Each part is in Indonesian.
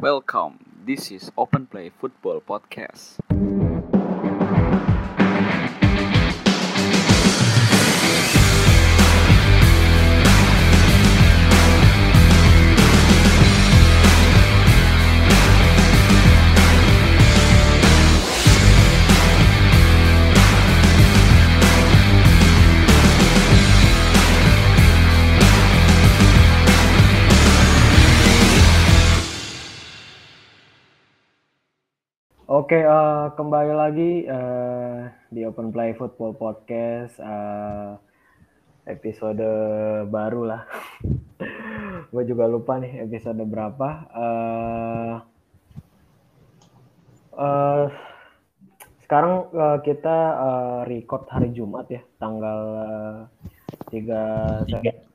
Welcome. This is Open Play Football Podcast. Oke, eh, kembali lagi eh, di Open Play Football Podcast eh, episode baru lah. Gue juga lupa nih episode berapa. Eh, eh, sekarang eh, kita eh, record hari Jumat ya, tanggal eh, 3 Sep-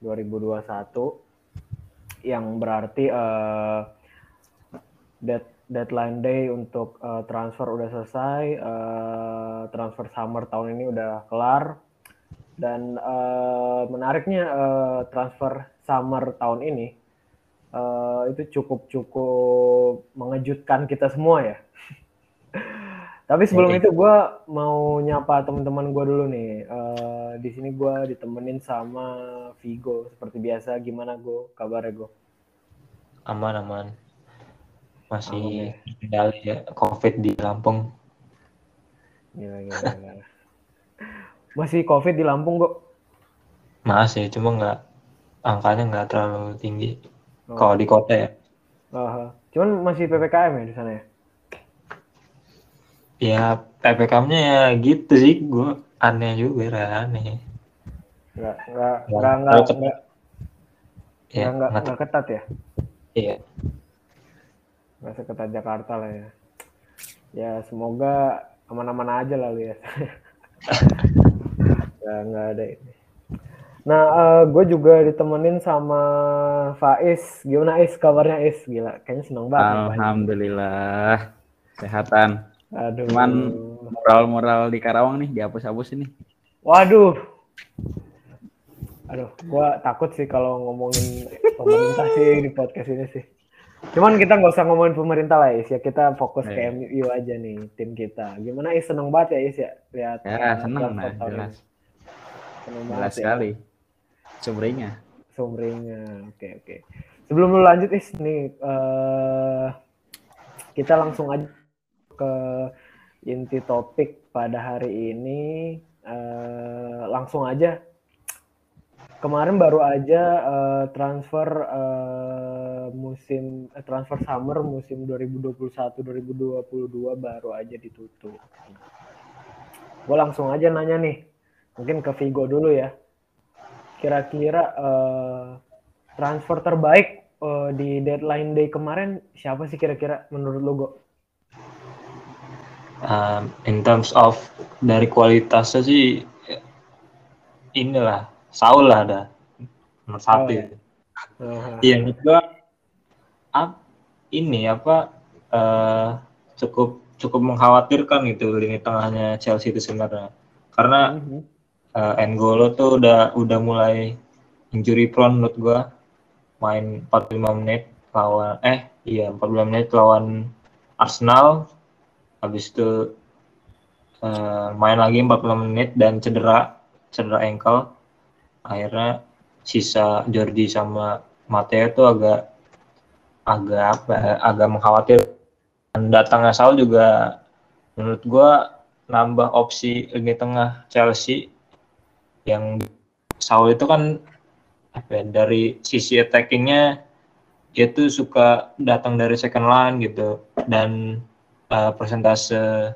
2021 yang berarti eh, dead, deadline day untuk eh, transfer udah selesai, eh, transfer summer tahun ini udah kelar dan eh, menariknya eh, transfer summer tahun ini eh, itu cukup cukup mengejutkan kita semua ya. Tapi sebelum itu gue mau nyapa teman-teman gue dulu nih. Eh, di sini gue ditemenin sama Vigo seperti biasa. Gimana gue? Kabarnya gue? aman aman masih kendali ya covid di Lampung Gila, gila, gila. Masih COVID di Lampung, Go? masih cuma nggak angkanya nggak terlalu tinggi Oh. kalau di kota ya Aha. Cuman masih PPKM ya di sana ya? ya ppkm-nya ya gitu sih gue aneh juga ya, aneh Nggak, nggak, Nggak- nggak, ya nggak, nggak, nggak nggak ketat ya? iya Nggak seketat Jakarta lah ya. Ya, semoga aman-aman aja lah lu ya. nggak, nggak ada ini. Nah, gue juga ditemenin sama Faiz. Gimana Is? Kabarnya Is? Gila, kayaknya seneng banget. Alhamdulillah. Sehatan. Aduh. Cuman moral-moral di Karawang nih dihapus-hapus ini. Waduh. Aduh, gua takut sih kalau ngomongin pemerintah sih di podcast ini sih. Cuman kita nggak usah ngomongin pemerintah lah, Is. Ya kita fokus ke Iya. MU aja nih, tim kita. Gimana Is? Seneng banget ya, Is ya? Lihat Ya, uh, seneng tahun jelas. Seneng Jelas banget ya. sekali. Sumringnya. Sumringnya. Oke, oke. Sebelum lu lanjut, Is, nih eh, kita langsung aja ke inti topik pada hari ini. Eh, langsung aja. Kemarin baru aja eh, transfer eh, musim eh, transfer summer musim 2021-2022 baru aja ditutup. Gue langsung aja nanya nih, mungkin ke Vigo dulu ya kira-kira eh, transfer terbaik eh, di deadline day kemarin siapa sih kira-kira menurut lo Go? Um, in terms of dari kualitasnya sih ya, inilah Saul lah ada nomor satu ya? itu. Aha. Iya, menurut gua ap- ini apa eh, cukup cukup mengkhawatirkan gitu lini tengahnya Chelsea itu sebenarnya. Karena Mhm. eh, N'Golo tuh udah udah mulai injury prone menurut gua. Main 45 menit lawan eh iya 45 menit lawan Arsenal. Habis itu eh, main lagi 40 menit dan cedera, cedera ankle. Akhirnya sisa Jordi sama Mateo tuh agak agak ya, agak mengkhawatir. Dan datangnya Saul juga menurut gua nambah opsi lini tengah Chelsea yang Saul itu kan apa ya, dari sisi attackingnya dia tuh suka datang dari second line gitu. Dan uh, persentase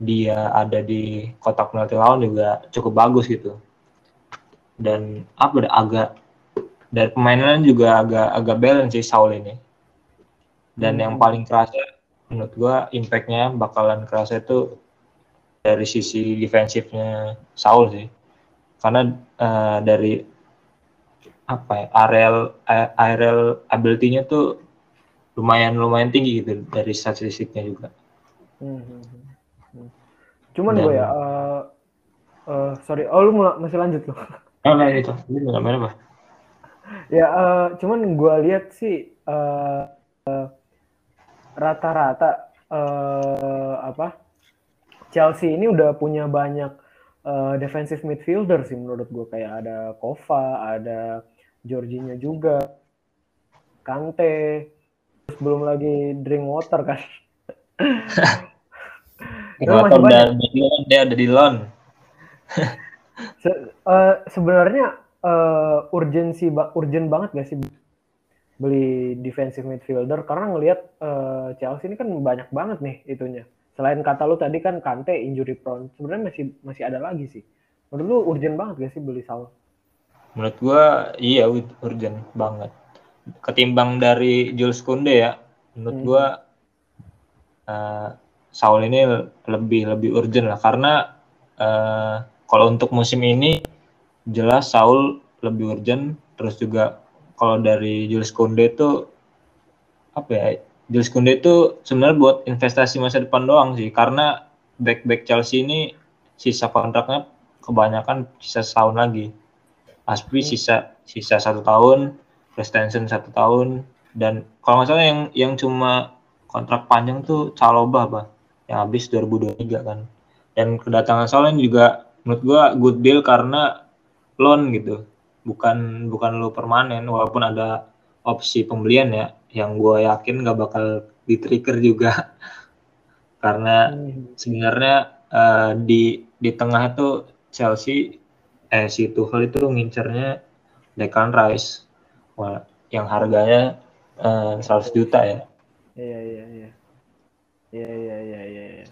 dia ada di kotak penalti lawan juga cukup bagus gitu. Dan apa dah, agak dari permainan juga agak agak balance sih Saul ini dan yang Hmm. paling kerasa menurut gua impactnya bakalan kerasa itu dari sisi defensifnya Saul sih karena eh, dari apa ya aerial a- aerial ability-nya tuh lumayan lumayan tinggi gitu dari statistiknya juga Mhm. Mhm. Cuman Dan- gue ya, eh, eh, sorry, oh lu mula- masih lanjut lo? oh nah itu ini apa ya, eh, cuman gue lihat sih eh, rata-rata eh, apa Chelsea ini udah punya banyak eh, defensive midfielder sih menurut gue kayak ada Kova, ada Jorginho juga, Kante, terus belum lagi Drinkwater kan. Itu masih Motor banyak. dan dia ada di loan. Se- eh, sebenarnya eh, urgensi ba- urgent banget gak sih beli defensive midfielder karena ngelihat eh, Chelsea ini kan banyak banget nih itunya. Selain kata lu tadi kan Kante injury prone, sebenarnya masih masih ada lagi sih. Menurut lu urgent banget gak sih beli Saul? Menurut gua iya ur- urgent banget. Ketimbang dari Jules Kounde ya. Menurut Hmm. gua eh, Saul ini lebih lebih urgent lah karena eh, kalau untuk musim ini jelas Saul lebih urgent terus juga kalau dari Jules Kounde itu apa ya Jules Kounde itu sebenarnya buat investasi masa depan doang sih. Karena back-back Chelsea ini sisa kontraknya kebanyakan sisa setahun lagi. Aspi sisa sisa satu tahun Christensen satu tahun dan kalau nggak salah yang yang cuma kontrak panjang tuh Caloba apa yang habis 2023 kan. Dan kedatangan ini juga menurut gua good deal karena loan gitu bukan bukan lo permanen walaupun ada opsi pembelian ya yang gue yakin nggak bakal di trigger juga karena sebenarnya eh, di di tengah itu Chelsea eh si Tuchel itu ngincernya Declan Rice Wah, yang harganya eh, 100 juta ya Iya iya iya. Iya iya iya iya. iya.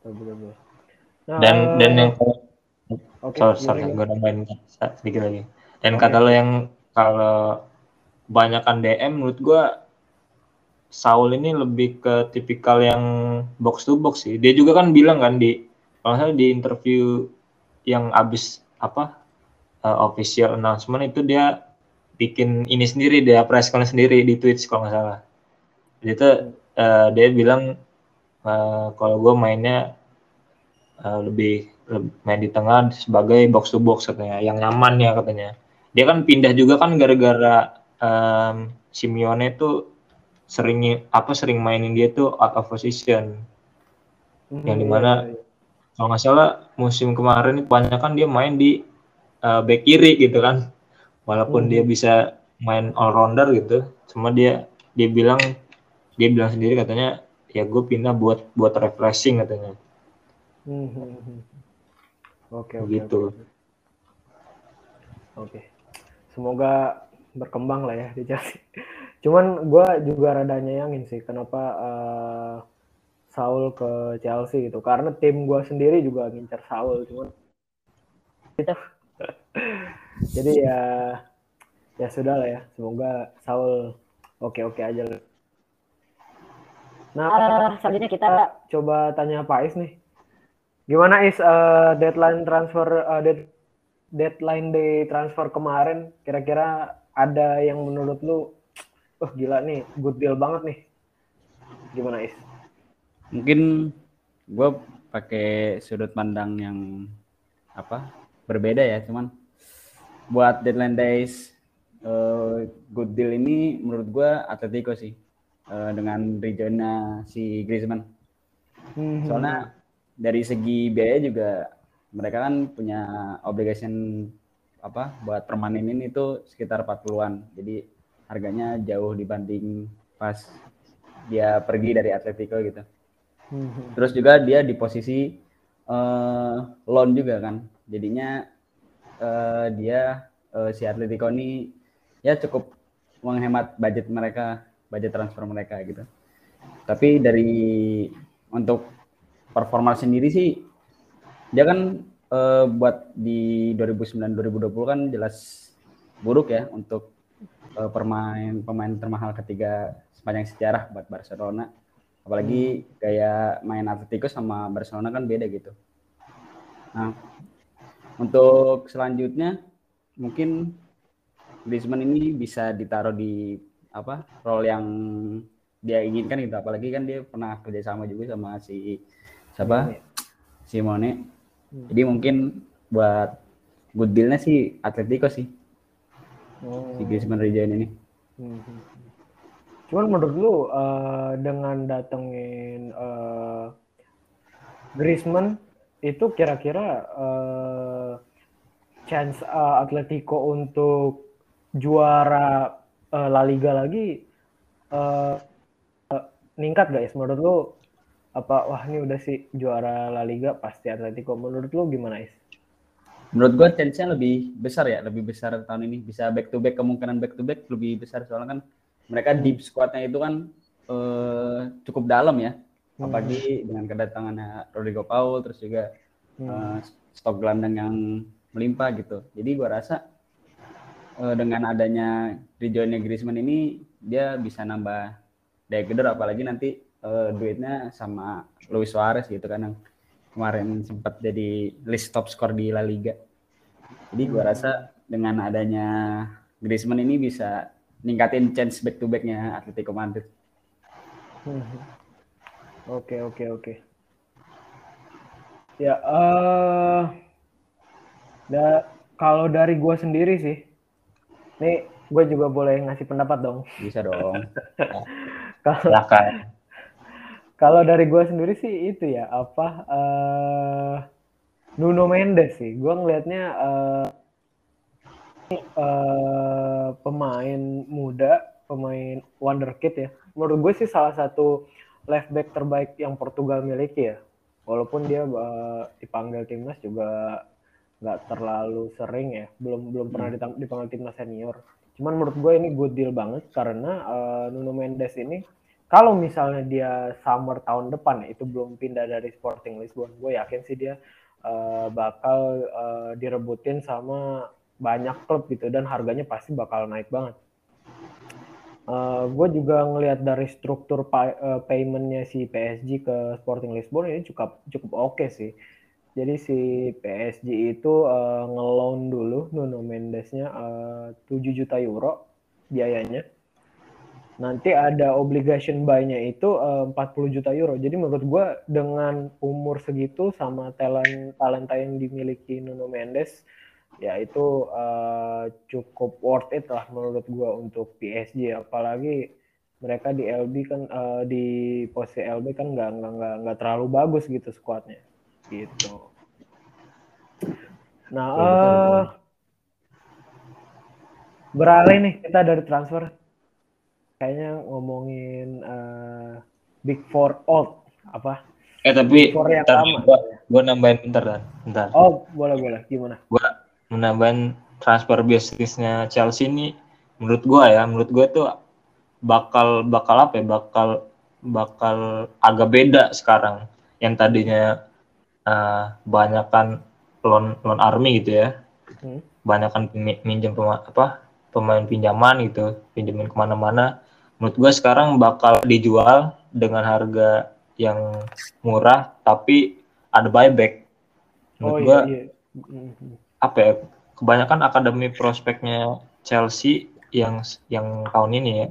Betul betul. betul. Nah, dan eh, dan yang oke, sorry, sorry gue nambahin sedikit lagi. Dan Oke. kata lo yang kalau kebanyakan DM menurut gue Saul ini lebih ke tipikal yang box to box sih. Dia juga kan bilang kan di kalau di interview yang abis apa uh, official announcement itu dia bikin ini sendiri dia press conference sendiri di Twitch kalau nggak salah. Jadi itu uh, dia bilang uh, kalau gue mainnya uh, lebih main di tengah sebagai box to box katanya yang nyaman ya katanya dia kan pindah juga kan gara-gara um, Simeone tuh sering apa sering mainin dia tuh out of position Mhm, yang iya, di mana iya, iya. kalau nggak salah musim kemarin itu kebanyakan dia main di uh, back kiri gitu kan walaupun Hmm. dia bisa main all rounder gitu cuma dia dia bilang dia bilang sendiri katanya ya gue pindah buat buat refreshing katanya Hmm, hmm, hmm. Oke oke Gitu. oke. Oke. Semoga berkembang lah ya di Chelsea. Cuman gue juga rada nyayangin sih kenapa eh, Saul ke Chelsea gitu. Karena tim gue sendiri juga ngincer Saul cuman jadi ya ya sudah lah ya. Semoga Saul oke-oke aja lah. Nah, selanjutnya kita coba tanya Pak Is nih. Gimana Is eh, deadline transfer eh, dead- deadline day transfer kemarin kira-kira ada yang menurut lu wah gila nih good deal banget nih. Gimana Is? Mungkin gue pakai sudut pandang yang apa berbeda ya, cuman buat deadline days eh, good deal ini menurut gue Atletico sih eh, dengan rejoinnya si Griezmann. Hmm, Soalnya dari segi biaya juga mereka kan punya obligation apa buat permanenin itu sekitar 40-an. Jadi harganya jauh dibanding pas dia pergi dari Atletico gitu. hmm, Terus juga dia di posisi eh, loan juga kan. Jadinya eh, dia eh, si Atletico ini ya cukup menghemat budget mereka, budget transfer mereka gitu. Tapi dari untuk performa sendiri sih dia kan eh, buat di 2009 2020 kan jelas buruk ya untuk eh, pemain pemain termahal ketiga sepanjang sejarah buat Barcelona. Apalagi gaya main Atletico sama Barcelona kan beda gitu. Nah, untuk selanjutnya mungkin Griezmann ini bisa ditaruh di apa role yang dia inginkan gitu apalagi kan dia pernah kerjasama juga sama si siapa? Simone. Jadi mungkin buat good dealnya sih Atletico sih. Oh. si Griezmann rejoin ini. Hmm. Cuman menurut lu uh, dengan datengin uh, Griezmann itu kira-kira uh, chance uh, Atletico untuk juara uh, La Liga lagi uh, uh, ningkat guys menurut lu apa wah ini udah sih juara La Liga pasti Atletico. Menurut lu gimana is? Menurut gue chance-nya lebih besar ya lebih besar tahun ini. Bisa back to back kemungkinan back to back lebih besar. Soalnya kan mereka deep squadnya itu kan uh, cukup dalam ya. Hmm. apalagi dengan kedatangannya Rodrigo Paul terus juga hmm. uh, stok gelandang yang melimpah gitu. Jadi gue rasa uh, dengan adanya rejoinnya Griezmann ini dia bisa nambah daya gedor. Apalagi nanti uh, duitnya sama Luis Suarez gitu kan yang kemarin sempat jadi list top skor di La Liga. Jadi gua rasa dengan adanya Griezmann ini bisa ningkatin chance back to backnya Atletico Madrid. Oke oke oke. Ya, uh, da, kalau dari gue sendiri sih, nih gue juga boleh ngasih pendapat dong. Bisa dong. kalau kalau dari gue sendiri sih itu ya apa uh, Nuno Mendes sih. Gue ngelihatnya uh, uh, pemain muda, pemain wonderkid ya. Menurut gue sih salah satu left back terbaik yang Portugal miliki ya. Walaupun dia uh, dipanggil timnas juga nggak terlalu sering ya. Belum belum pernah hmm. dipanggil timnas senior. Cuman menurut gue ini good deal banget karena uh, Nuno Mendes ini kalau misalnya dia summer tahun depan itu belum pindah dari Sporting Lisbon, gue yakin sih dia uh, bakal uh, direbutin sama banyak klub gitu dan harganya pasti bakal naik banget. Uh, gue juga ngelihat dari struktur pay uh, paymentnya si PSG ke Sporting Lisbon ini cukup cukup oke okay sih. Jadi si PSG itu uh, ngeloan dulu Nuno Mendesnya uh, 7 juta euro biayanya nanti ada obligation buy-nya itu eh, uh, 40 juta euro. Jadi menurut gue dengan umur segitu sama talent talenta yang dimiliki Nuno Mendes ya itu uh, cukup worth it lah menurut gue untuk PSG apalagi mereka di LB kan uh, di posisi LB kan nggak nggak nggak nggak terlalu bagus gitu skuadnya gitu. Nah, uh, beralih nih kita dari transfer kayaknya ngomongin uh, Big Four old apa? Eh tapi Four yang lama. Gua, gua nambahin bentar dan bentar. Oh boleh boleh gimana? Gua menambahin transfer bisnisnya Chelsea ini menurut gua ya menurut gua tuh bakal bakal apa ya bakal bakal agak beda sekarang yang tadinya uh, banyakkan loan loan army gitu ya hmm. banyakkan minjem pema, apa pemain pinjaman gitu pinjemin ke mana-mana menurut gue sekarang bakal dijual dengan harga yang murah tapi ada buyback. Menurut oh, gue iya, iya. apa ya kebanyakan akademi prospeknya Chelsea yang yang tahun ini ya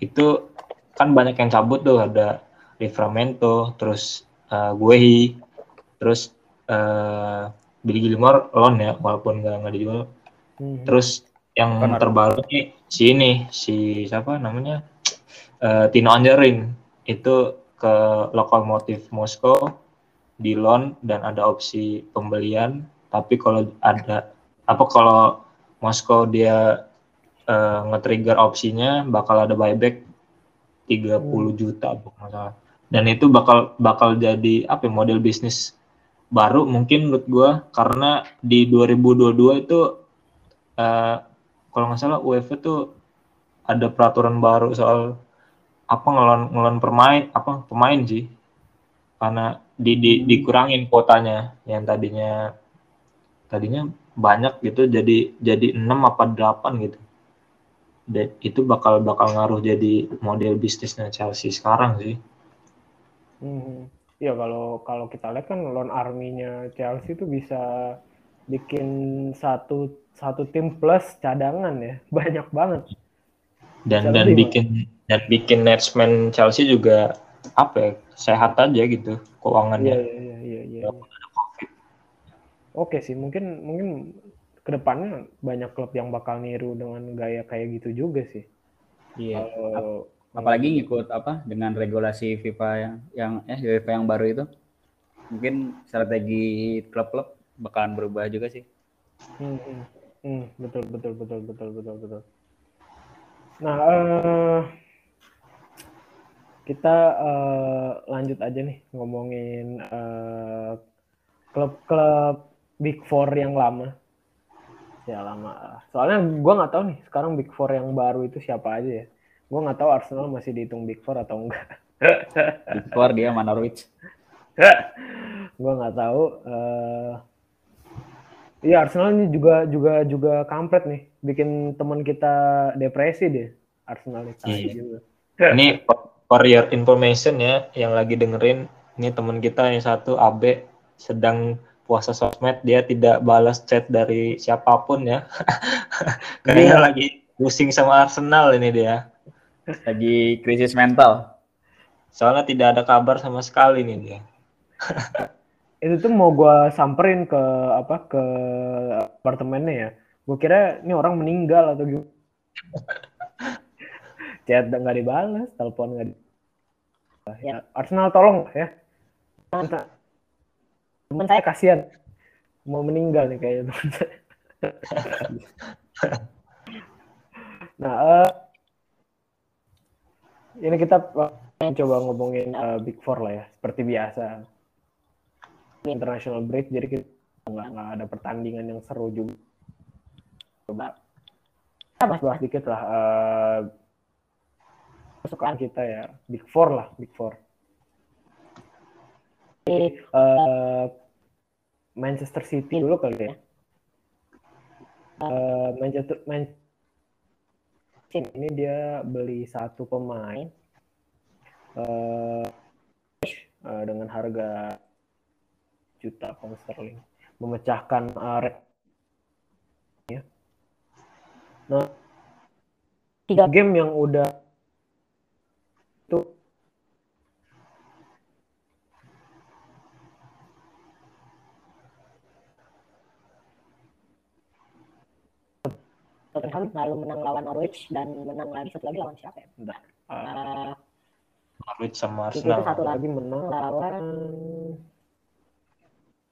itu kan banyak yang cabut tuh ada Livramento terus uh, Guehi terus uh, Billy Gilmore loan ya walaupun nggak nggak dijual. Hmm. terus yang terbaru nih si ini si siapa namanya uh, Tino Anjarin itu ke Lokomotif Moskow di loan dan ada opsi pembelian. Tapi kalau ada apa kalau Moskow dia uh, nge-trigger opsinya bakal ada buyback 30 hmm. juta masalah dan itu bakal bakal jadi apa ya, model bisnis baru mungkin menurut gue karena di 2022 itu uh, kalau nggak salah UEFA tuh ada peraturan baru soal apa ngelon ngelon pemain apa pemain sih? Karena di, di hmm. dikurangin kuotanya. Yang tadinya tadinya banyak gitu jadi jadi enam apa delapan gitu. Dan itu bakal bakal ngaruh jadi model bisnisnya Chelsea sekarang sih. Hmm. ya kalau kalau kita lihat kan loan arminya Chelsea itu bisa bikin satu satu tim plus cadangan ya. Banyak banget dan dan bikin dan bikin management Chelsea juga apa ya sehat aja gitu keuangannya. Iya iya iya iya. iya. Oke sih mungkin mungkin ke depannya banyak klub yang bakal niru dengan gaya kayak gitu juga sih. Iya. Kalau apalagi ngikut apa dengan regulasi FIFA yang yang eh UEFA yang baru itu mungkin strategi klub-klub bakalan berubah juga sih Hmm, hmm, hmm, betul betul betul betul betul betul. Nah, eh, kita eh, lanjut aja nih ngomongin eh, klub-klub Big Four yang lama. Ya lama. Soalnya gua nggak tahu nih sekarang Big Four yang baru itu siapa aja ya. Gua nggak tahu Arsenal masih dihitung Big Four atau enggak. keluar dia sama Norwich Gua nggak tahu. Iya Arsenal ini juga juga juga kampret nih, bikin teman kita depresi deh. Arsenal ini tai Iya. juga. Ini for for your information ya, yang lagi dengerin, ini teman kita yang satu AB sedang puasa sosmed, dia tidak balas chat dari siapa pun ya. Kayaknya Iya. lagi pusing sama Arsenal ini dia. lagi krisis mental Soalnya tidak ada kabar sama sekali nih dia. Itu tuh mau gua samperin ke apa ke apartemennya ya. Gue kira ini orang meninggal atau gimana. Chat nggak dibalas, telepon nggak. di- Ya, Arsenal tolong ya. Temen saya kasihan mau meninggal nih kayaknya temen saya. nah, eh, ini kita eh, coba ngomongin eh, Big Four lah ya, seperti biasa. International break, jadi kita nggak ada pertandingan yang seru juga. Coba kita bahas-bahas dikit lah. eh, kesukaan kita ya, Big Four lah, Big Four. Eh, Manchester City dulu kali ya. Eh, Manchester Man ini dia beli satu pemain eh eh, dengan harga juta pound sterling memecahkan eh, re- ya. Nah, tiga game yang udah itu Tottenham lalu menang lawan Norwich dan menang lagi satu lagi lawan siapa ya? bentar, eh, Eh, Norwich sama itu Arsenal. satu lagi menang lawan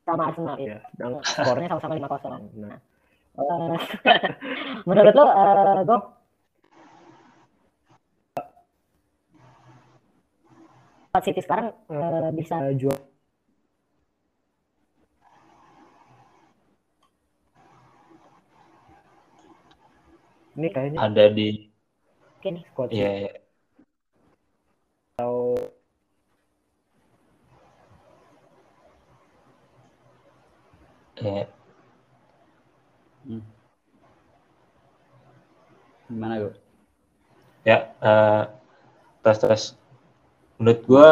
sama Arsenal ya. ya dan Skornya sama-sama 5-0. nah, Eh, menurut lo, eh, Gok, City sekarang eh, bisa jual ini kayaknya Ada di mungkin squad Iya, iya. Iya. Hmm. Gimana gue Ya, eh, tes tes. Menurut gua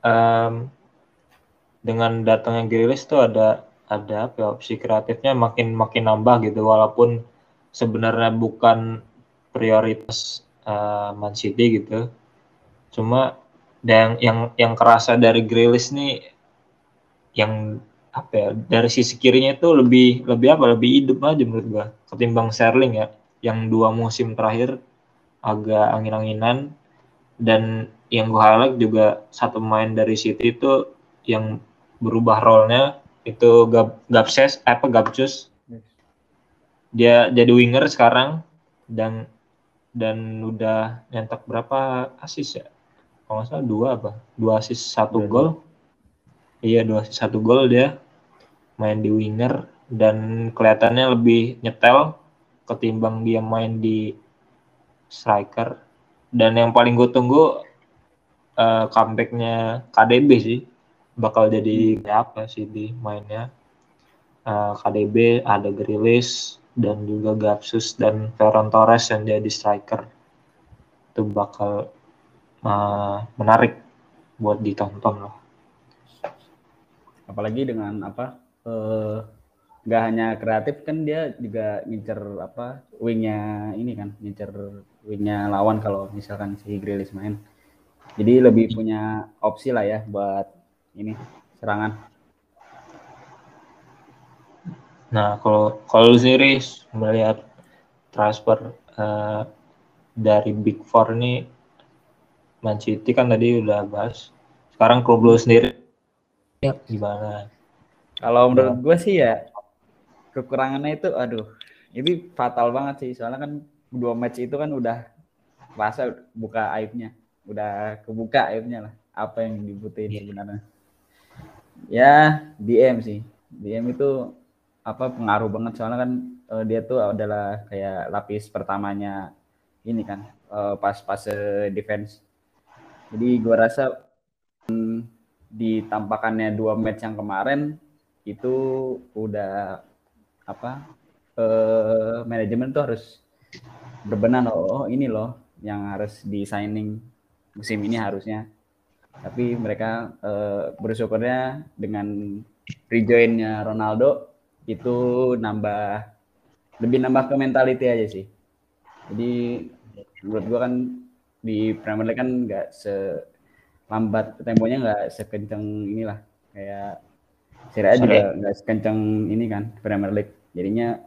em, dengan datangnya Grealish tuh ada ada apa ya, opsi kreatifnya makin makin nambah gitu walaupun sebenarnya bukan prioritas eh, Man City gitu. Cuma yang yang yang kerasa dari Grealish nih yang apa ya dari sisi kirinya itu lebih lebih apa lebih hidup aja menurut gua. Ketimbang Sterling ya yang dua musim terakhir agak angin-anginan. Dan yang gue highlight juga satu pemain dari City itu yang berubah role-nya itu Gab Gabses apa Gabjus dia jadi winger sekarang dan dan udah nyentak berapa asis ya? Kalau nggak salah dua apa? Dua asis satu gol. Iya dua asis satu gol dia main di winger dan kelihatannya lebih nyetel ketimbang dia main di striker. Dan yang paling gue tunggu eh, comebacknya KDB sih. Bakal jadi kayak apa sih di mainnya? Eh, KDB ada Grealish dan juga Gapsus dan Ferran Torres yang jadi striker. Itu bakal eh, menarik buat ditonton lah. Apalagi dengan apa eh, nggak hanya kreatif kan dia juga ngincer apa wingnya ini kan ngincer wingnya lawan kalau misalkan si Grealish main jadi lebih punya opsi lah ya buat ini serangan Nah, kalau kalau sendiri melihat transfer eh, dari Big Four ini Man City kan tadi udah bahas. Sekarang klub lu sendiri ya, gimana? Kalau menurut gue sih ya kekurangannya itu aduh ini fatal banget sih. Soalnya kan dua match itu kan udah rasa buka aibnya. Udah kebuka aibnya lah apa yang dibutuhin Iya. sebenarnya. Ya DM sih. DM itu apa pengaruh banget. Soalnya kan eh, dia tuh adalah kayak lapis pertamanya ini kan eh, pas fase defense. Jadi gua rasa mm, di tampakannya dua match yang kemarin itu udah apa eh, manajemen tuh harus berbenah loh. Oh ini loh yang harus di signing musim ini harusnya. Tapi mereka eh, bersyukurnya dengan rejoinnya Ronaldo itu nambah lebih nambah ke mentality aja sih. Jadi menurut gua kan di Premier League kan nggak selambat temponya nggak sekenceng inilah. Kayak Serie A juga nggak sekenceng ini kan Premier League. Jadinya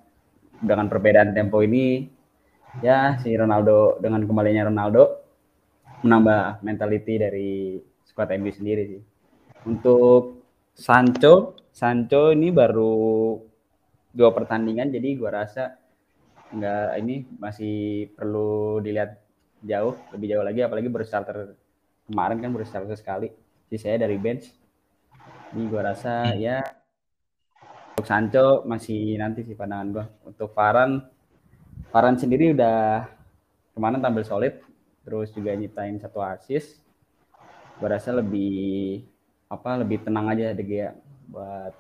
dengan perbedaan tempo ini ya si Ronaldo dengan kembalinya Ronaldo menambah mentality dari squad MU sendiri sih. Untuk Sancho, Sancho ini baru dua pertandingan jadi gua rasa nggak ini masih perlu dilihat jauh lebih jauh lagi apalagi baru starter kemarin kan baru starter sekali. Sisanya dari bench jadi gua rasa ya untuk Sancho masih nanti sih pandangan gua untuk Varane Varane sendiri udah kemarin tampil solid terus juga nyiptain satu assist gua rasa lebih apa lebih tenang aja De Gea buat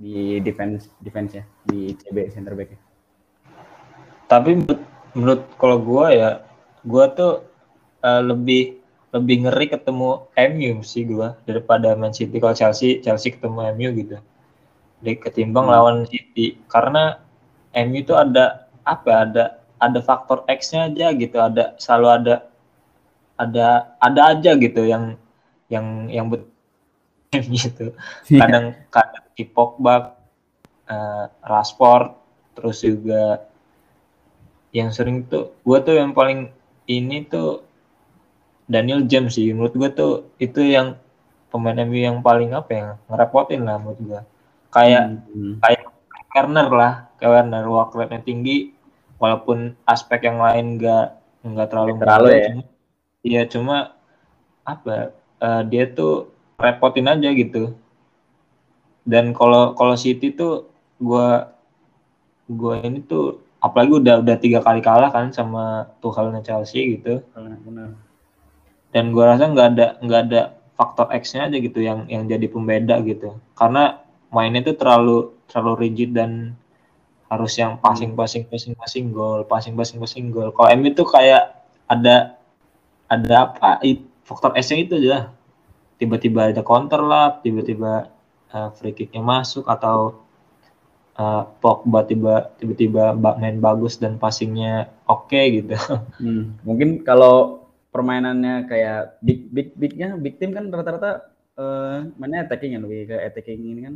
di defense defense ya di CB center back ya. Tapi menurut, menurut kalau gua ya, gua tuh eh, lebih lebih ngeri ketemu MU sih gua daripada Man City. Kalau Chelsea, Chelsea ketemu MU gitu. Jadi ketimbang Hmm. lawan City karena MU tuh ada apa? Ada ada faktor X-nya aja gitu. Ada selalu ada ada ada aja gitu yang yang yang bet gitu. Kadang kadang di Pogba, eh, Rashford, terus juga yang sering tuh gue tuh yang paling ini tuh Daniel James sih. Menurut gue tuh itu yang pemain MU yang paling apa ya ngerepotin lah menurut gue kayak Hmm. kayak Werner lah. Kayak Werner work rate-nya tinggi. Walaupun aspek yang lain nggak nggak terlalu Terlalu ya. iya cuma apa eh, dia tuh repotin aja gitu. Dan kalau kalau City tuh gua gua ini tuh apalagi udah udah tiga kali kalah kan sama Tuchelnya Chelsea gitu. Benar. Dan gua rasa nggak ada nggak ada faktor X-nya aja gitu yang yang jadi pembeda gitu. Karena mainnya tuh terlalu terlalu rigid dan harus yang passing passing passing passing gol passing passing passing gol kalau MU tuh kayak ada ada apa faktor S-nya itu aja tiba-tiba ada counter lah tiba-tiba uh, free kicknya masuk atau uh, Pogba tiba tiba-tiba ba- main bagus dan passingnya oke gitu. Hmm, Mungkin kalau permainannya kayak big big bignya big team kan rata-rata eh mainnya attacking ya lebih ke attacking ini kan.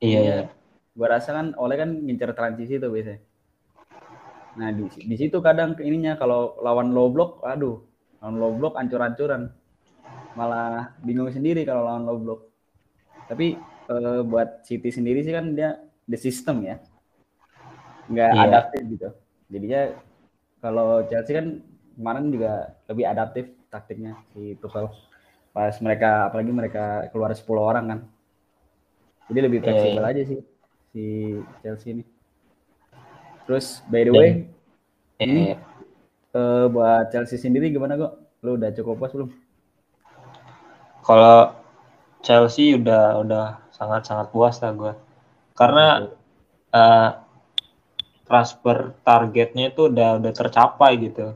iya iya Gua rasa kan oleh kan ngincer transisi tuh biasanya. Nah di, di situ kadang ininya kalau lawan low block, aduh, lawan low block ancur-ancuran. Malah bingung sendiri kalau lawan low block. Tapi eh, buat City sendiri sih kan dia the system ya, nggak Iya. adaptif gitu. Jadinya kalau Chelsea kan kemarin juga lebih adaptif taktiknya si Tuchel. Pas mereka apalagi mereka keluar 10 orang kan. Jadi lebih Iya, fleksibel iya. aja sih si Chelsea ini. Terus by the way, ini Eh, eh, buat Chelsea sendiri gimana kok? Lu udah cukup puas belum? Kalau Chelsea udah udah sangat sangat puas lah gue karena eh, transfer targetnya itu udah udah tercapai gitu.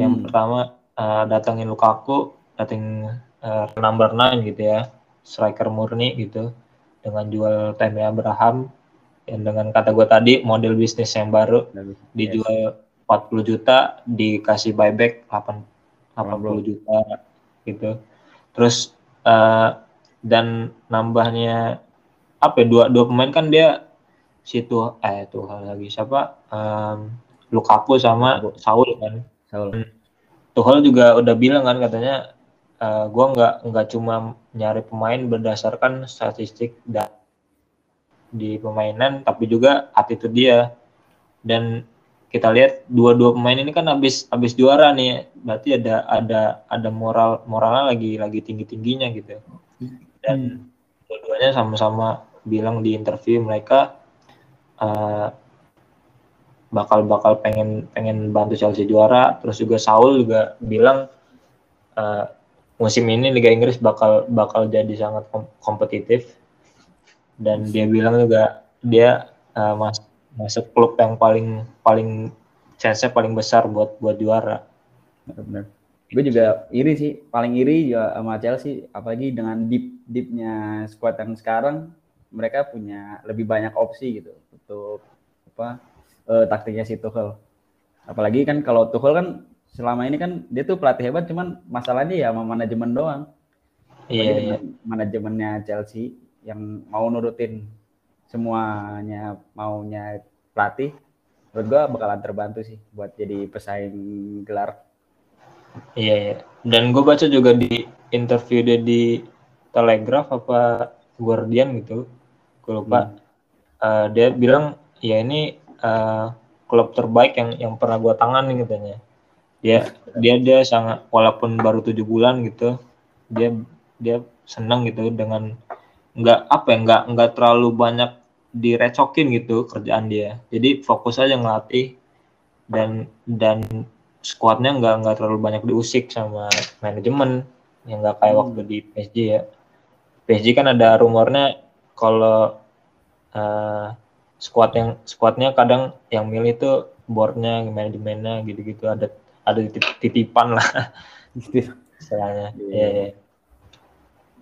Yang Hmm. pertama eh, datangin Lukaku, datang eh, number 9 gitu ya, striker murni gitu dengan jual Tammy Abraham yang dengan kata gue tadi model bisnis yang baru Yes. dijual 40 juta dikasih buyback 8 80 juta gitu terus eh, dan nambahnya apa ya, dua dua pemain kan dia situ eh tuh lagi siapa Em, Lukaku sama. Saul kan Saul. Tuchel juga udah bilang kan katanya uh, gue nggak nggak cuma nyari pemain berdasarkan statistik dan di permainan tapi juga attitude dia dan kita lihat dua-dua pemain ini kan habis habis juara nih berarti ada ada ada moral moralnya lagi lagi tinggi tingginya gitu dan hmm. dua-duanya sama-sama bilang di interview mereka uh, bakal bakal pengen pengen bantu Chelsea juara terus juga Saul juga bilang uh, musim ini Liga Inggris bakal bakal jadi sangat kom kompetitif dan dia bilang juga dia uh, mas masuk klub yang paling paling chance-nya paling besar buat buat juara. Benar. Gue juga iri sih, paling iri ya sama Chelsea, apalagi dengan deep deepnya squad yang sekarang, mereka punya lebih banyak opsi gitu untuk apa uh, taktiknya si Tuchel. Apalagi kan kalau Tuchel kan selama ini kan dia tuh pelatih hebat, cuman masalahnya ya sama manajemen doang. Iya. Yeah. Manajemennya Chelsea yang mau nurutin semuanya maunya pelatih menurut gua bakalan terbantu sih buat jadi pesaing gelar iya, iya. dan gue baca juga di interview dia di Telegraph apa Guardian gitu gue lupa hmm. uh, dia bilang ya ini uh, klub terbaik yang yang pernah gue tangani katanya. Dia dia dia sangat walaupun baru tujuh bulan gitu dia dia senang gitu dengan nggak apa ya nggak nggak terlalu banyak direcokin gitu kerjaan dia. Jadi fokus aja ngelatih dan dan skuadnya nggak nggak terlalu banyak diusik sama manajemen yang nggak kayak hmm. waktu di PSG ya. PSG kan ada rumornya kalau uh, squad yang squadnya kadang yang milih tuh boardnya manajemennya gitu-gitu ada ada titipan lah istilahnya yeah. yeah. yeah.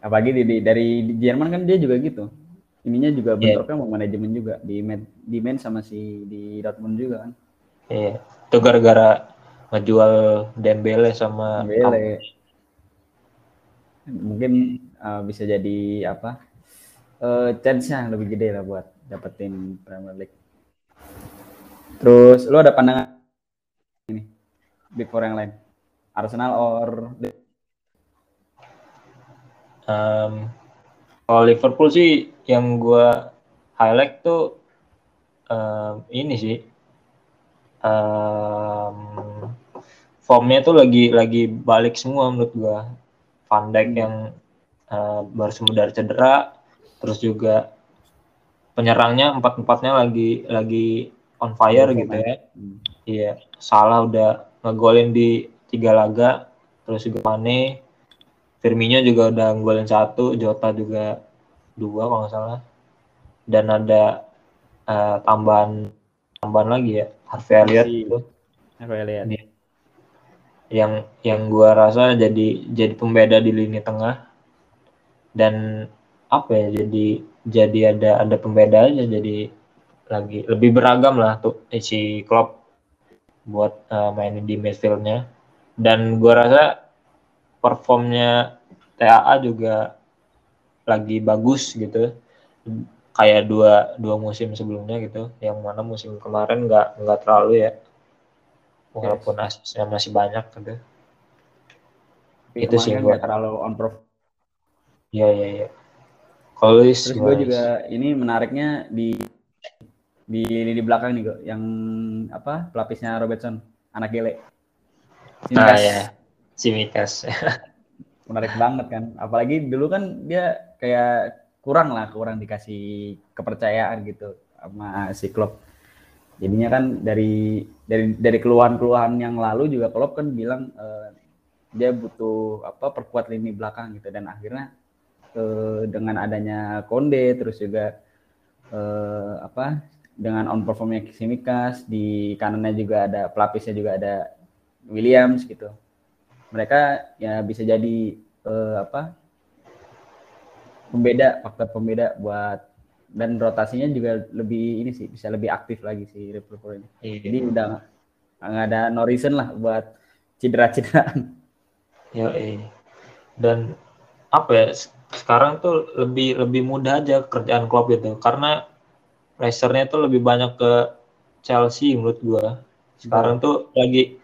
apalagi di, di, dari Jerman kan dia juga gitu ininya juga yeah. bentuknya mau manajemen juga di med, di men sama si di Dortmund juga kan. Iya. Yeah. Itu gara-gara ngejual Dembele sama Dembele. Mungkin uh, bisa jadi apa? Uh, chance-nya lebih gede lah buat dapetin Premier League. Terus lu ada pandangan ini Big Four yang lain? Arsenal or um, kalau Liverpool sih yang gue highlight tuh um, ini sih um, formnya tuh lagi lagi balik semua menurut gue Van Dijk yang uh, baru sembuh dari cedera terus juga penyerangnya empat empatnya lagi lagi on fire gitu ya. Hmm. iya salah udah ngegolin di tiga laga terus juga Mane Firmino juga udah ngegolin satu Jota juga dua kalau nggak salah. Dan ada uh, tambahan tambahan lagi ya Harvey Elliott itu Harvey Elliott. Yang yang gua rasa jadi jadi pembeda di lini tengah. Dan apa ya jadi jadi ada ada pembeda aja jadi lagi lebih beragam lah tuh si Klopp buat uh, mainin di midfieldnya. Dan gua rasa performnya TAA juga lagi bagus gitu. Kayak dua dua musim sebelumnya gitu yang mana musim kemarin nggak nggak terlalu ya. Walaupun yes. asisnya masih banyak gitu. Tapi itu sih gue terlalu on prof iya iya iya kalau terus gue juga ini menariknya di di di belakang nih kok yang apa pelapisnya Robertson anak gele. Simikas. ah ya Simikas menarik banget kan. Apalagi dulu kan dia kayak kurang lah kurang dikasih kepercayaan gitu sama si klub jadinya kan dari dari dari keluhan-keluhan yang lalu juga klub kan bilang uh, dia butuh apa perkuat lini belakang gitu. Dan akhirnya uh, dengan adanya Konde terus juga uh, apa dengan on performnya Simikas di kanannya juga ada pelapisnya juga ada Williams gitu mereka ya bisa jadi uh, apa pembeda faktor pembeda buat dan rotasinya juga lebih ini sih bisa lebih aktif lagi si Liverpool ini. Iya. Jadi udah nggak ada no reason lah buat cedera-cederaan. Ya, iya. Dan apa ya sekarang tuh lebih lebih mudah aja kerjaan klub itu karena racernya tuh lebih banyak ke Chelsea menurut gua. Sekarang tuh lagi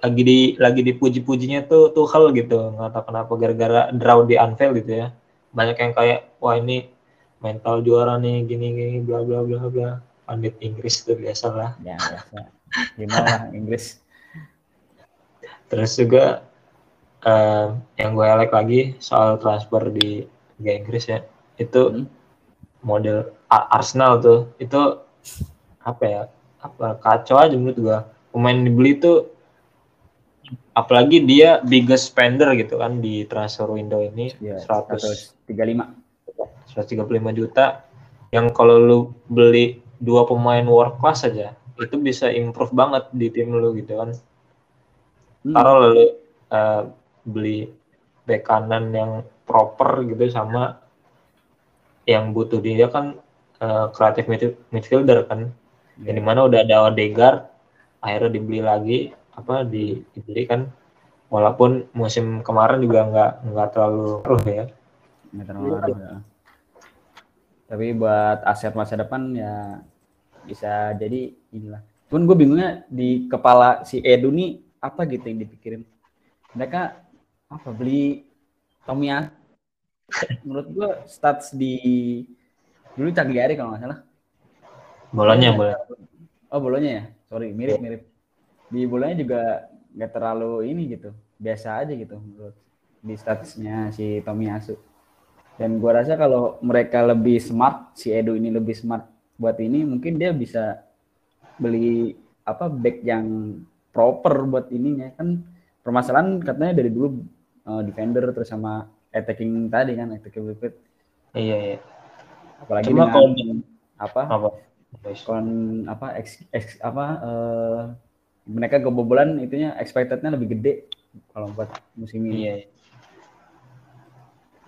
lagi di lagi dipuji-pujinya tuh Tuchel gitu nggak tahu kenapa gara-gara draw di Anfield gitu ya banyak yang kayak wah ini mental juara nih gini gini bla bla bla bla pandit Inggris tuh biasa lah Ya, biasa. Gimana Inggris? terus juga eh, yang gue like lagi soal transfer di Liga Inggris ya itu Hmm. model Arsenal tuh itu apa ya apa kacau aja menurut gua pemain dibeli tuh apalagi dia biggest spender gitu kan di transfer window ini Ya, 100 135. 135 juta yang kalau lu beli dua pemain world class aja itu bisa improve banget di tim lu gitu kan Hmm. taruh lalu eh, beli bek kanan yang proper gitu sama yang butuh dia kan eh, kreatif midfield- midfielder kan Ya. yang di mana udah ada Odegaard akhirnya dibeli lagi apa di, dibeli kan walaupun musim kemarin juga nggak nggak terlalu keruh ya Nggak terlalu ya. Tapi buat aset masa depan ya bisa jadi inilah. Cuman gue bingungnya di kepala si Edu nih apa gitu yang dipikirin. Mereka apa beli Tomia menurut gue stats di dulu Cagliari kalau nggak salah. bolanya Iya. boleh Oh bolonya ya, sorry mirip mirip. Di bolanya juga nggak terlalu ini gitu, biasa aja gitu menurut di statusnya si Tomiyasu. Dan gua rasa kalau mereka lebih smart, si Edu ini lebih smart buat ini, mungkin dia bisa beli apa back yang proper buat ininya kan permasalahan katanya dari dulu eh, defender terus sama attacking tadi kan attacking midfield. iya iya apalagi Cuma dengan kalau- apa apa kon apa ex, ex- apa eh, mereka kebobolan itunya expectednya lebih gede kalau buat musim ini. Iya. iya.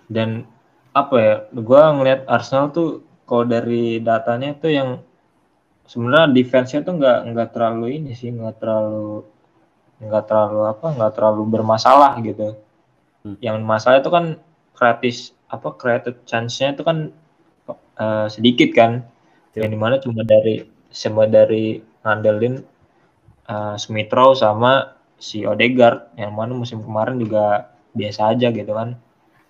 Dan apa ya? Gua ngelihat Arsenal tuh kalau dari datanya tuh yang sebenarnya defense-nya tuh nggak nggak terlalu ini sih, nggak terlalu nggak terlalu apa, nggak terlalu bermasalah gitu. Hmm. Yang masalah itu kan kreatif apa created chance-nya itu kan eh, sedikit kan. Betul. Yang di mana cuma dari cuma dari ngandelin uh, Smith Rowe sama si Odegaard yang mana musim kemarin juga biasa aja gitu kan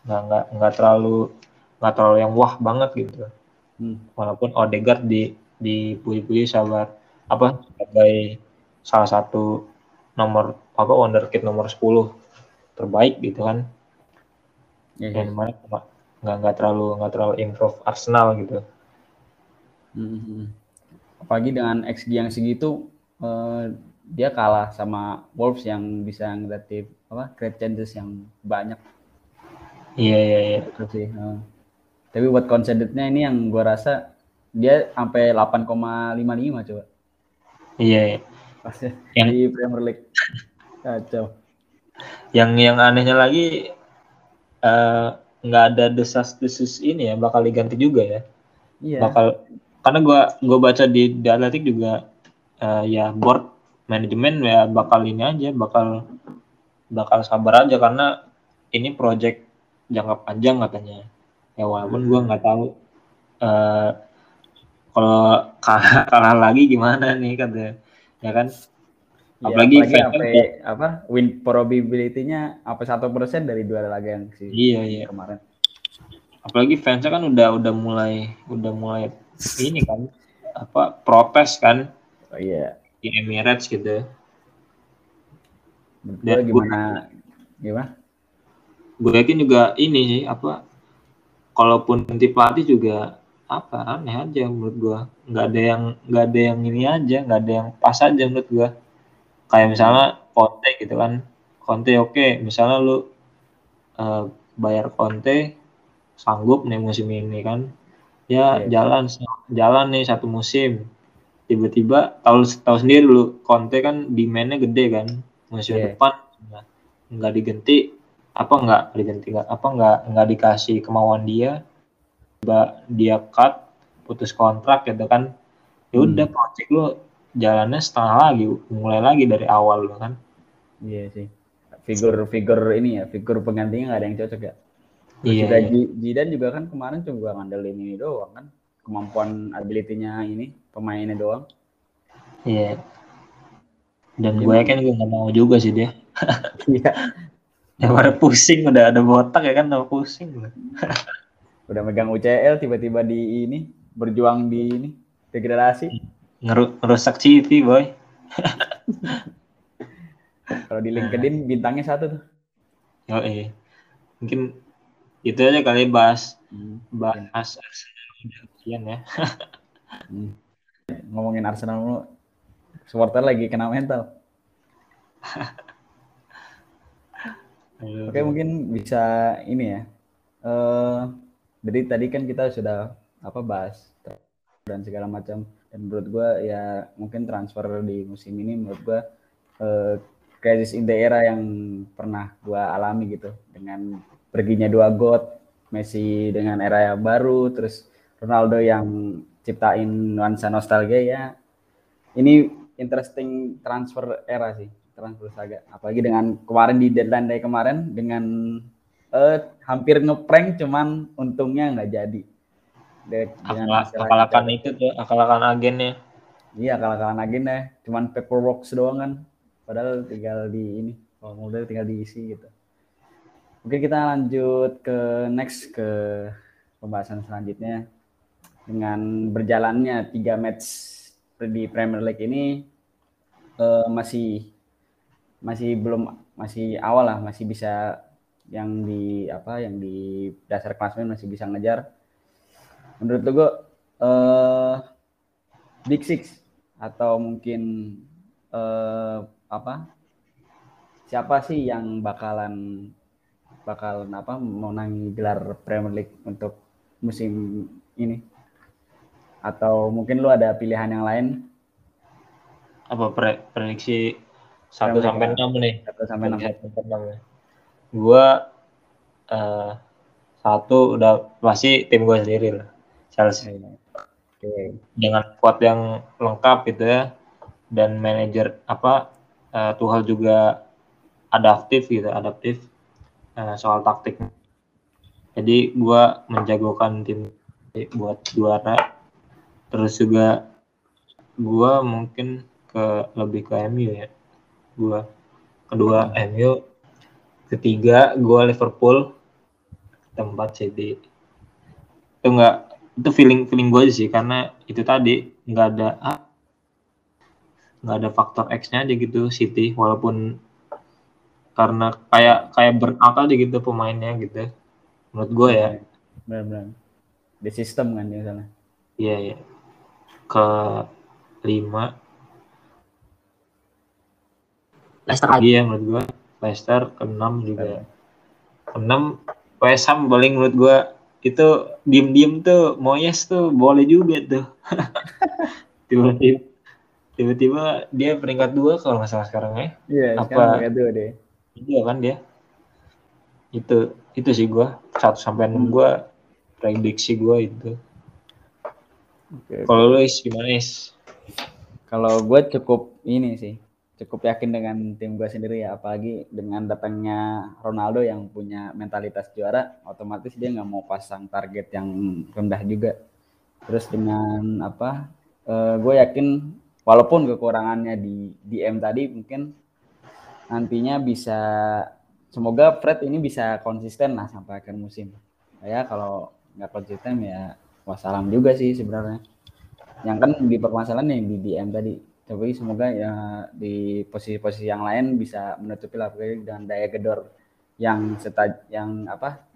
nggak nggak nggak terlalu nggak terlalu yang wah banget gitu Hmm. walaupun Odegaard di dipuji-puji sabar apa sebagai salah satu nomor apa wonderkid nomor 10 terbaik gitu kan Iya, iya. yang mana nggak nggak terlalu nggak terlalu improve Arsenal gitu Hmm, hmm. Apalagi dengan XG yang segitu eh, dia kalah sama Wolves yang bisa ngeliatin apa create chances yang banyak iya iya iya sih. eh. Tapi buat concedednya ini yang gua rasa dia sampai 8,55 coba iya, iya. pas Yang- di Premier League. Kacau. Yang yang anehnya lagi eh, nggak ada desas-desus ini ya bakal diganti juga ya. Iya. bakal karena gua gua baca di The Athletic juga eh, ya board manajemen ya bakal ini aja bakal bakal sabar aja karena ini project jangka panjang katanya. Ya walaupun gua nggak tahu eh, kalau kalah, kalah lagi gimana nih katanya. Ya kan Iya, Apalagi apalagi sampai apa win probability-nya apa satu persen dari dua laga yang si iya iya kemarin. apalagi fansnya kan udah udah mulai udah mulai ini kan apa protes kan Oh, iya. di Emirates gitu Menurut Dan gimana? Gimana? gue yakin juga ini sih apa kalaupun ganti pelatih juga apa aneh aja menurut gua nggak ada yang nggak ada yang ini aja nggak ada yang pas aja menurut gua kayak misalnya Conte gitu kan. Conte oke misalnya lu eh, bayar Conte sanggup nih musim ini kan. Ya Iya. jalan jalan nih satu musim. Tiba-tiba tahu tahu sendiri lu Conte kan demandnya gede kan musim Iya. depan. Nggak- diganti apa nggak diganti nggak apa nggak nggak dikasih kemauan dia. Tiba dia cut putus kontrak gitu kan. Ya udah project lu jalannya setengah lagi mulai lagi dari awal lu kan Iya sih. Figur-figur ini ya, figur penggantinya nggak ada yang cocok ya. Terus Iya, juga iya. Ji- Zidane juga kan kemarin coba ngandelin ini doang kan. Kemampuan ability-nya ini, pemainnya doang. iya Dan gue yakin gue nggak mau juga sih dia. Iya. Daripada pusing udah ada botak ya kan udah pusing. Udah megang UCL tiba-tiba di ini berjuang di ini degradasi. Ngeru- ngerusak CV boy. Kalau di LinkedIn bintangnya satu tuh. Yo eh. Mungkin itu aja kali bahas Hmm. bahas Arsenal udah sekian ya. Ngomongin Arsenal mulu. Supporter lagi kena mental. Aduh. Oke mungkin bisa ini ya. Eh jadi tadi kan kita sudah apa bahas dan segala macam dan menurut gua ya mungkin transfer di musim ini menurut gua eh, crisis in the era yang pernah gua alami gitu. Dengan perginya dua god Messi dengan era yang baru terus Ronaldo yang ciptain nuansa nostalgia ya ini interesting transfer era sih transfer saga. Apalagi dengan kemarin di deadline day kemarin dengan eh hampir ngeprank cuman untungnya nggak jadi De- akal-akalan itu tuh, akal-akalan agennya. iya kalau-kalau agennya cuman paperwork doang kan. Padahal tinggal di ini formulir tinggal diisi gitu. Oke kita lanjut ke next ke pembahasan selanjutnya. Dengan berjalannya tiga match di Premier League ini eh, masih masih belum masih awal lah masih bisa yang di apa yang di dasar klasemen masih bisa ngejar menurut gue eh, Big Six atau mungkin eh, apa siapa sih yang bakalan bakalan apa menangi gelar Premier League untuk musim ini atau mungkin lu ada pilihan yang lain Apa pre- prediksi 1 Premier sampai League. 6 nih? atau sampai enam Satu sampai enam ya. Gua eh, satu udah pasti tim gue sendiri lah. Chelsea. Oke. dengan squad yang lengkap gitu ya. Dan manajer apa eh, Tuchel juga adaptif gitu adaptif eh, soal taktik. Jadi gua menjagokan tim buat juara. Terus juga gua mungkin ke lebih ke MU ya. Gua kedua MU ketiga gua Liverpool tempat City. Itu enggak itu feeling feeling gue aja sih karena itu tadi nggak ada ah, nggak ada faktor X-nya aja gitu City walaupun karena kayak kayak burnout aja gitu pemainnya gitu. Menurut gue ya. Benar-benar. Di sistem kan ya sana iya. Ya ke lima. Leicester lagi ya menurut gue Leicester ke enam juga. Ke enam West Ham paling menurut gue itu diem-diem tuh Moyes tuh boleh juga tuh. Tiba-tiba tiba-tiba dia peringkat dua kalau nggak salah sekarang ya. Iya Apa- kayak itu deh iya kan dia. Itu itu sih gua. Satu sampai enam gua prediksi gua itu. Oke. kalau lu Is, gimana is? Kalau gue cukup ini sih, cukup yakin dengan tim gue sendiri ya, apalagi dengan datangnya Ronaldo yang punya mentalitas juara, otomatis dia nggak mau pasang target yang rendah juga. Terus dengan apa, gue yakin walaupun kekurangannya di DM tadi mungkin nantinya bisa, semoga Fred ini bisa konsisten lah sampai akhir musim. Ya kalau nggak konsisten ya wassalam juga sih sebenarnya yang kan di permasalahan yang di DM tadi tapi semoga ya di posisi-posisi yang lain bisa menutupi pokoknya dengan daya gedor yang seta yang apa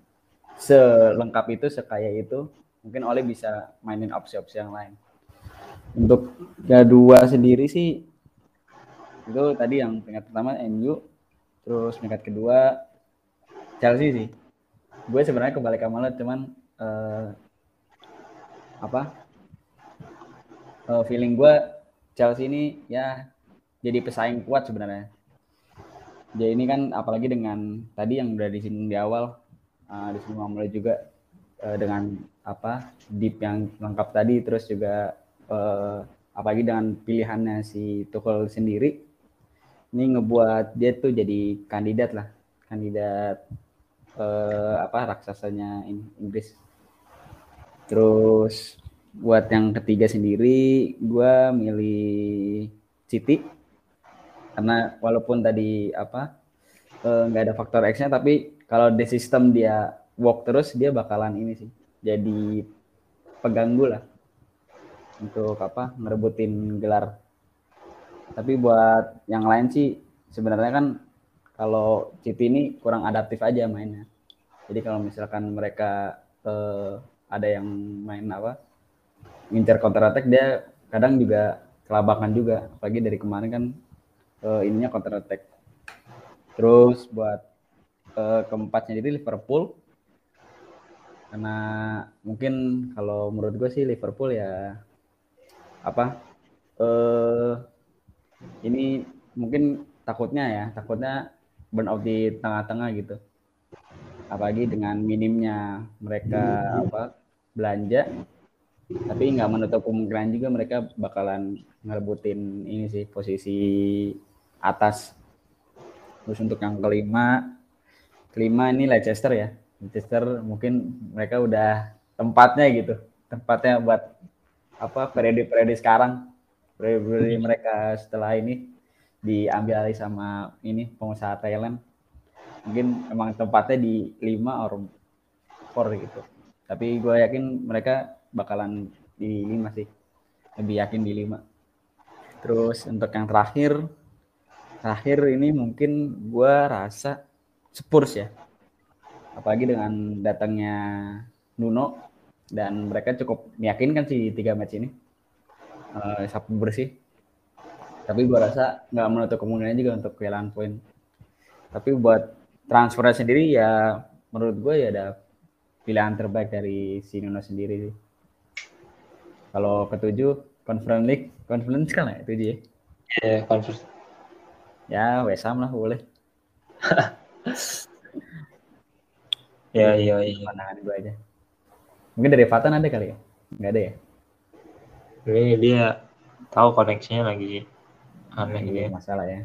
selengkap itu sekaya itu. Mungkin oleh bisa mainin opsi-opsi yang lain. Untuk kedua sendiri sih itu tadi yang peringkat pertama MU terus peringkat kedua Chelsea sih. Gue sebenarnya kebalik sama lo cuman eh, apa eh, feeling gue Chelsea ini ya jadi pesaing kuat sebenarnya. Jadi ini kan apalagi dengan tadi yang udah disinggung di awal, uh, disinggung mulai juga eh, dengan apa deep yang lengkap tadi, terus juga eh, apalagi dengan pilihannya si Tuchel sendiri, ini ngebuat dia tuh jadi kandidat lah, kandidat eh, apa raksasanya Inggris. Terus buat yang ketiga sendiri, gue milih City. Karena walaupun tadi apa eh, nggak ada faktor X-nya tapi kalau di sistem dia walk terus dia bakalan ini sih jadi pengganggu lah untuk apa ngerebutin gelar. Tapi buat yang lain sih sebenarnya kan kalau City ini kurang adaptif aja mainnya. Jadi kalau misalkan mereka eh, ada yang main apa ngincar counter attack dia kadang juga kelabakan juga. Apalagi dari kemarin kan eh, ininya counter attack. Terus buat eh, keempatnya jadi Liverpool karena mungkin kalau menurut gue sih Liverpool ya apa eh ini mungkin takutnya ya takutnya burn out di tengah-tengah gitu. Apalagi dengan minimnya mereka apa belanja tapi nggak menutup kemungkinan juga mereka bakalan ngerebutin ini sih posisi atas. Terus untuk yang kelima kelima ini Leicester ya. Leicester mungkin mereka udah tempatnya gitu. Tempatnya buat apa periode-periode sekarang. Periode mereka setelah ini diambil alih sama ini pengusaha Thailand. Mungkin emang tempatnya di lima or four gitu. Tapi gue yakin mereka bakalan di lima sih. Lebih yakin di lima. Terus untuk yang terakhir terakhir ini mungkin gue rasa Spurs ya. Apalagi dengan datangnya Nuno dan mereka cukup meyakinkan sih tiga match ini. Uh, sapu bersih tapi gue rasa nggak menutup kemungkinan juga untuk kehilangan poin. Tapi buat transfernya sendiri ya menurut gue ya ada pilihan terbaik dari si Nuno sendiri sih kalau ketujuh Conference League Conference kan ya tujuh ya Ya, conference. ya West Ham lah boleh Ya, iya, iya. pandangan gue aja mungkin dari Fatan ada kali ya nggak ada ya Ini dia tahu koneksinya lagi aneh gitu Iya, ya. masalah ya.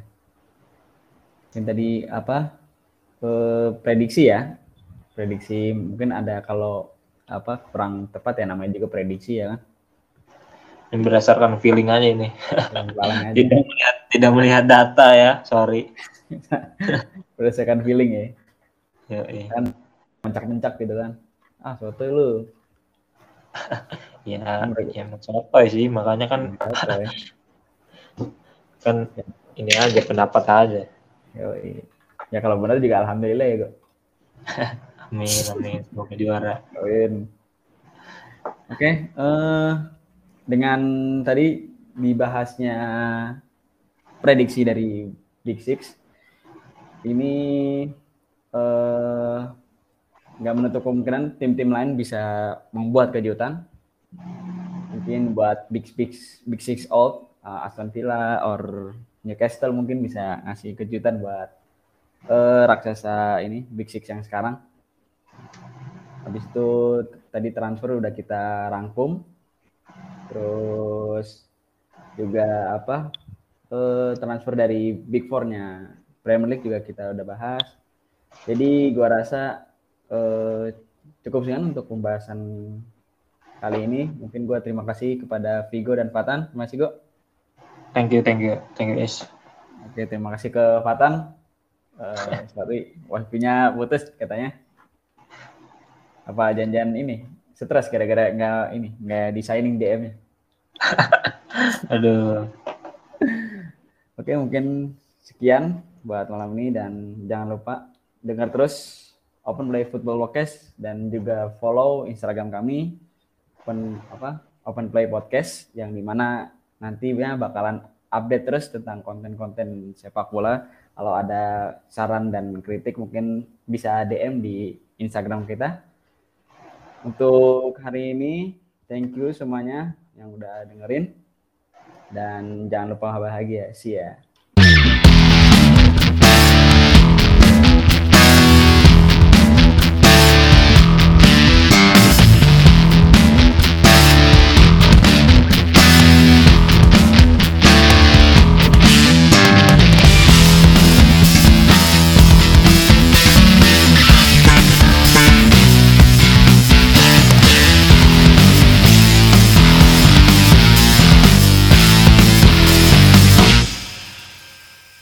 Mungkin tadi apa eh, prediksi ya, prediksi mungkin ada kalau apa kurang tepat ya namanya juga prediksi ya kan. Ini berdasarkan feeling aja ini. Yang aja Tidak melihat tidak melihat data ya, sorry. berdasarkan feeling ya. Ya, iya. Mencak-mencak gitu kan. Ah, soto lu. Ya, ya mencapai sih, makanya kan ya. kan ini aja pendapat aja. Yoi. Ya kalau benar juga alhamdulillah ya, Go. Amin, amin. Semoga juara. Poin. Oke, eh dengan tadi dibahasnya prediksi dari Big Six, ini eh nggak menutup kemungkinan tim-tim lain bisa membuat kejutan. Mungkin buat Big Six, Big Six out, eh, Aston Villa or Newcastle mungkin bisa ngasih kejutan buat eh, raksasa ini Big Six yang sekarang. Habis itu tadi transfer udah kita rangkum. Terus juga apa eh, transfer dari Big Four-nya Premier League juga kita udah bahas. Jadi gua rasa eh, cukup sekian untuk pembahasan kali ini. Mungkin gua terima kasih kepada Vigo dan Fatan. Terima kasih Go. Thank you, thank you. Thank you, Is. Oke, terima kasih ke Fatan. Eh, sorry, wifi-nya putus katanya. Apa janjian ini? Stres gara-gara nggak ini, nggak designing DM-nya. Aduh. Oke, mungkin sekian buat malam ini dan jangan lupa dengar terus Open Play Football Podcast dan juga follow Instagram kami Open apa Open Play Podcast yang di mana nantinya bakalan update terus tentang konten-konten sepak bola. Kalau ada saran dan kritik mungkin bisa DM di Instagram kita. Untuk hari ini, thank you semuanya yang udah dengerin. Dan jangan lupa bahagia. See ya.